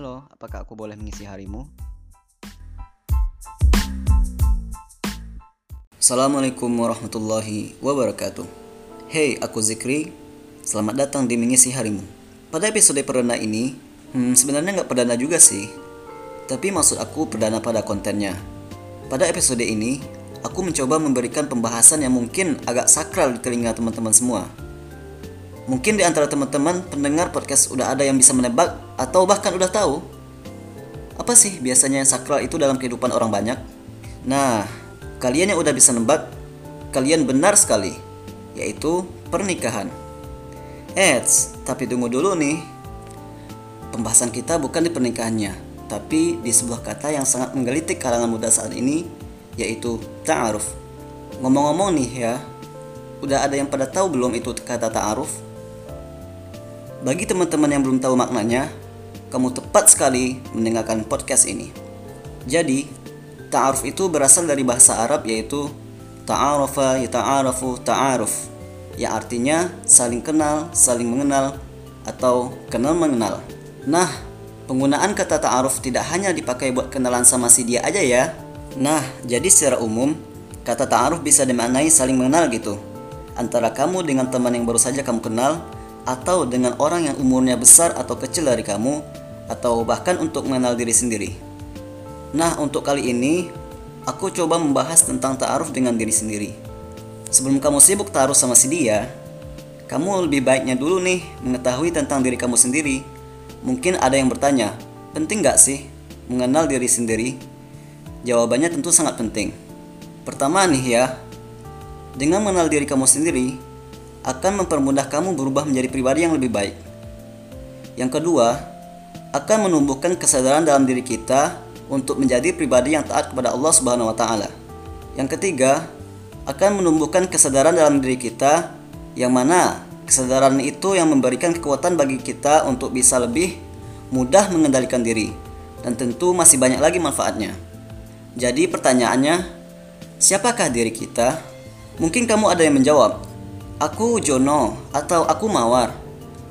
Halo, apakah aku boleh mengisi harimu? Assalamualaikum warahmatullahi wabarakatuh. Hey, aku Zikri. Selamat datang di mengisi harimu. Pada episode perdana ini, hmm, sebenarnya nggak perdana juga sih. Tapi maksud aku perdana pada kontennya. Pada episode ini, aku mencoba memberikan pembahasan yang mungkin agak sakral di telinga teman-teman semua. Mungkin di antara teman-teman pendengar podcast udah ada yang bisa menebak atau bahkan udah tahu. Apa sih biasanya yang sakral itu dalam kehidupan orang banyak? Nah, kalian yang udah bisa nebak, kalian benar sekali, yaitu pernikahan. Eits, tapi tunggu dulu nih. Pembahasan kita bukan di pernikahannya, tapi di sebuah kata yang sangat menggelitik kalangan muda saat ini, yaitu ta'aruf. Ngomong-ngomong nih ya, udah ada yang pada tahu belum itu kata ta'aruf? Bagi teman-teman yang belum tahu maknanya, kamu tepat sekali mendengarkan podcast ini. Jadi, ta'aruf itu berasal dari bahasa Arab yaitu ta'arafa yata'arafu ta'aruf yang artinya saling kenal, saling mengenal atau kenal mengenal. Nah, penggunaan kata ta'aruf tidak hanya dipakai buat kenalan sama si dia aja ya. Nah, jadi secara umum kata ta'aruf bisa dimaknai saling mengenal gitu. Antara kamu dengan teman yang baru saja kamu kenal atau dengan orang yang umurnya besar atau kecil dari kamu, atau bahkan untuk mengenal diri sendiri. Nah, untuk kali ini, aku coba membahas tentang ta'aruf dengan diri sendiri. Sebelum kamu sibuk taruh sama si dia, kamu lebih baiknya dulu nih mengetahui tentang diri kamu sendiri. Mungkin ada yang bertanya, penting gak sih mengenal diri sendiri? Jawabannya tentu sangat penting. Pertama nih ya, dengan mengenal diri kamu sendiri, akan mempermudah kamu berubah menjadi pribadi yang lebih baik. Yang kedua, akan menumbuhkan kesadaran dalam diri kita untuk menjadi pribadi yang taat kepada Allah Subhanahu wa taala. Yang ketiga, akan menumbuhkan kesadaran dalam diri kita yang mana kesadaran itu yang memberikan kekuatan bagi kita untuk bisa lebih mudah mengendalikan diri dan tentu masih banyak lagi manfaatnya. Jadi pertanyaannya, siapakah diri kita? Mungkin kamu ada yang menjawab, Aku Jono atau aku Mawar.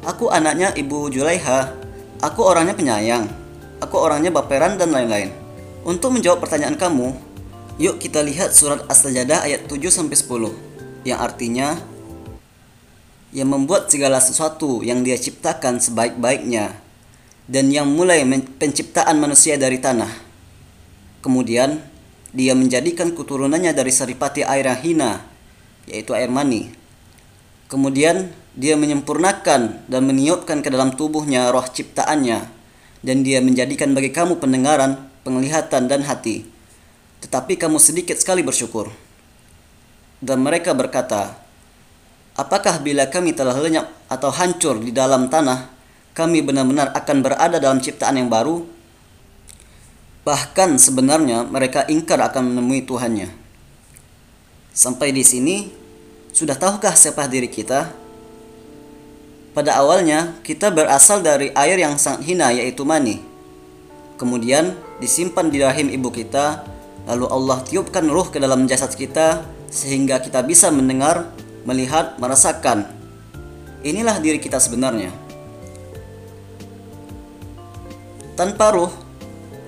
Aku anaknya Ibu Julaiha. Aku orangnya penyayang. Aku orangnya baperan dan lain-lain. Untuk menjawab pertanyaan kamu, yuk kita lihat surat As-Sajadah ayat 7 sampai 10 yang artinya yang membuat segala sesuatu yang dia ciptakan sebaik-baiknya dan yang mulai penciptaan manusia dari tanah. Kemudian, dia menjadikan keturunannya dari saripati air yang hina, yaitu air mani Kemudian dia menyempurnakan dan meniupkan ke dalam tubuhnya roh ciptaannya dan dia menjadikan bagi kamu pendengaran, penglihatan dan hati. Tetapi kamu sedikit sekali bersyukur. Dan mereka berkata, Apakah bila kami telah lenyap atau hancur di dalam tanah, kami benar-benar akan berada dalam ciptaan yang baru? Bahkan sebenarnya mereka ingkar akan menemui Tuhannya. Sampai di sini sudah tahukah siapa diri kita? Pada awalnya, kita berasal dari air yang sangat hina yaitu mani. Kemudian disimpan di rahim ibu kita, lalu Allah tiupkan ruh ke dalam jasad kita sehingga kita bisa mendengar, melihat, merasakan. Inilah diri kita sebenarnya. Tanpa ruh,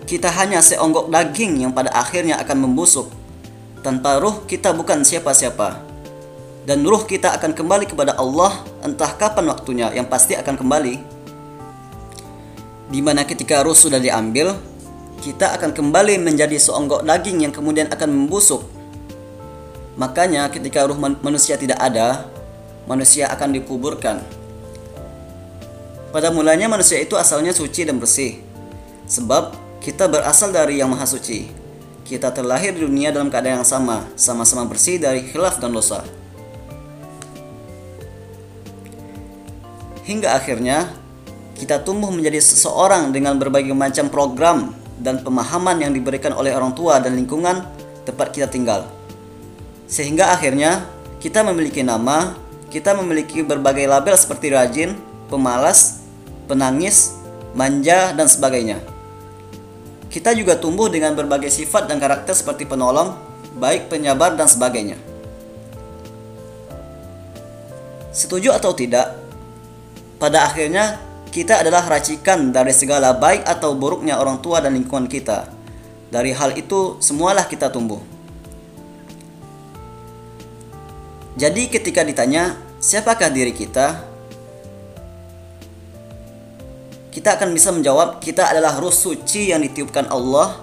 kita hanya seonggok daging yang pada akhirnya akan membusuk. Tanpa ruh, kita bukan siapa-siapa dan ruh kita akan kembali kepada Allah entah kapan waktunya yang pasti akan kembali. Di mana ketika ruh sudah diambil kita akan kembali menjadi seonggok daging yang kemudian akan membusuk. Makanya ketika ruh manusia tidak ada manusia akan dikuburkan. Pada mulanya manusia itu asalnya suci dan bersih. Sebab kita berasal dari yang maha suci. Kita terlahir di dunia dalam keadaan yang sama sama-sama bersih dari khilaf dan dosa hingga akhirnya kita tumbuh menjadi seseorang dengan berbagai macam program dan pemahaman yang diberikan oleh orang tua dan lingkungan tempat kita tinggal. Sehingga akhirnya kita memiliki nama, kita memiliki berbagai label seperti rajin, pemalas, penangis, manja, dan sebagainya. Kita juga tumbuh dengan berbagai sifat dan karakter seperti penolong, baik penyabar, dan sebagainya. Setuju atau tidak, pada akhirnya kita adalah racikan dari segala baik atau buruknya orang tua dan lingkungan kita. Dari hal itu, semualah kita tumbuh. Jadi, ketika ditanya, "Siapakah diri kita?" kita akan bisa menjawab, "Kita adalah ruh suci yang ditiupkan Allah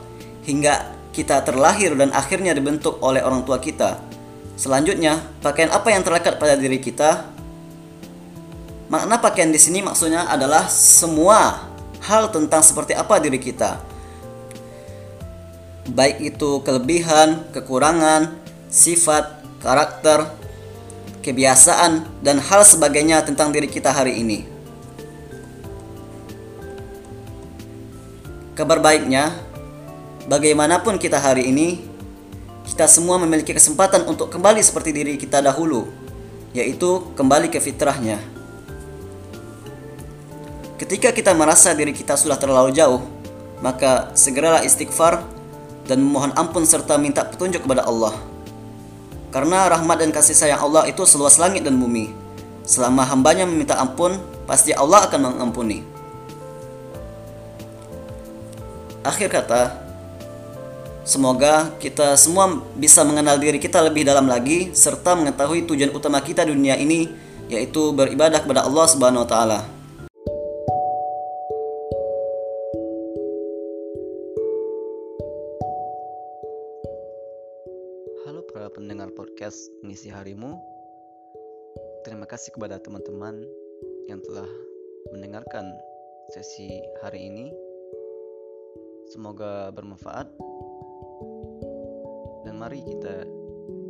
hingga kita terlahir dan akhirnya dibentuk oleh orang tua kita." Selanjutnya, pakaian apa yang terlekat pada diri kita? Makna pakaian di sini maksudnya adalah semua hal tentang seperti apa diri kita. Baik itu kelebihan, kekurangan, sifat, karakter, kebiasaan, dan hal sebagainya tentang diri kita hari ini. Kabar baiknya, bagaimanapun kita hari ini, kita semua memiliki kesempatan untuk kembali seperti diri kita dahulu, yaitu kembali ke fitrahnya. Ketika kita merasa diri kita sudah terlalu jauh, maka segeralah istighfar dan memohon ampun serta minta petunjuk kepada Allah. Karena rahmat dan kasih sayang Allah itu seluas langit dan bumi. Selama hambanya meminta ampun, pasti Allah akan mengampuni. Akhir kata, Semoga kita semua bisa mengenal diri kita lebih dalam lagi serta mengetahui tujuan utama kita di dunia ini yaitu beribadah kepada Allah Subhanahu wa taala. Para pendengar podcast Mengisi Harimu. Terima kasih kepada teman-teman yang telah mendengarkan sesi hari ini. Semoga bermanfaat mari kita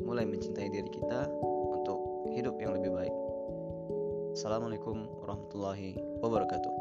mulai mencintai diri kita untuk hidup yang lebih baik. Assalamualaikum warahmatullahi wabarakatuh.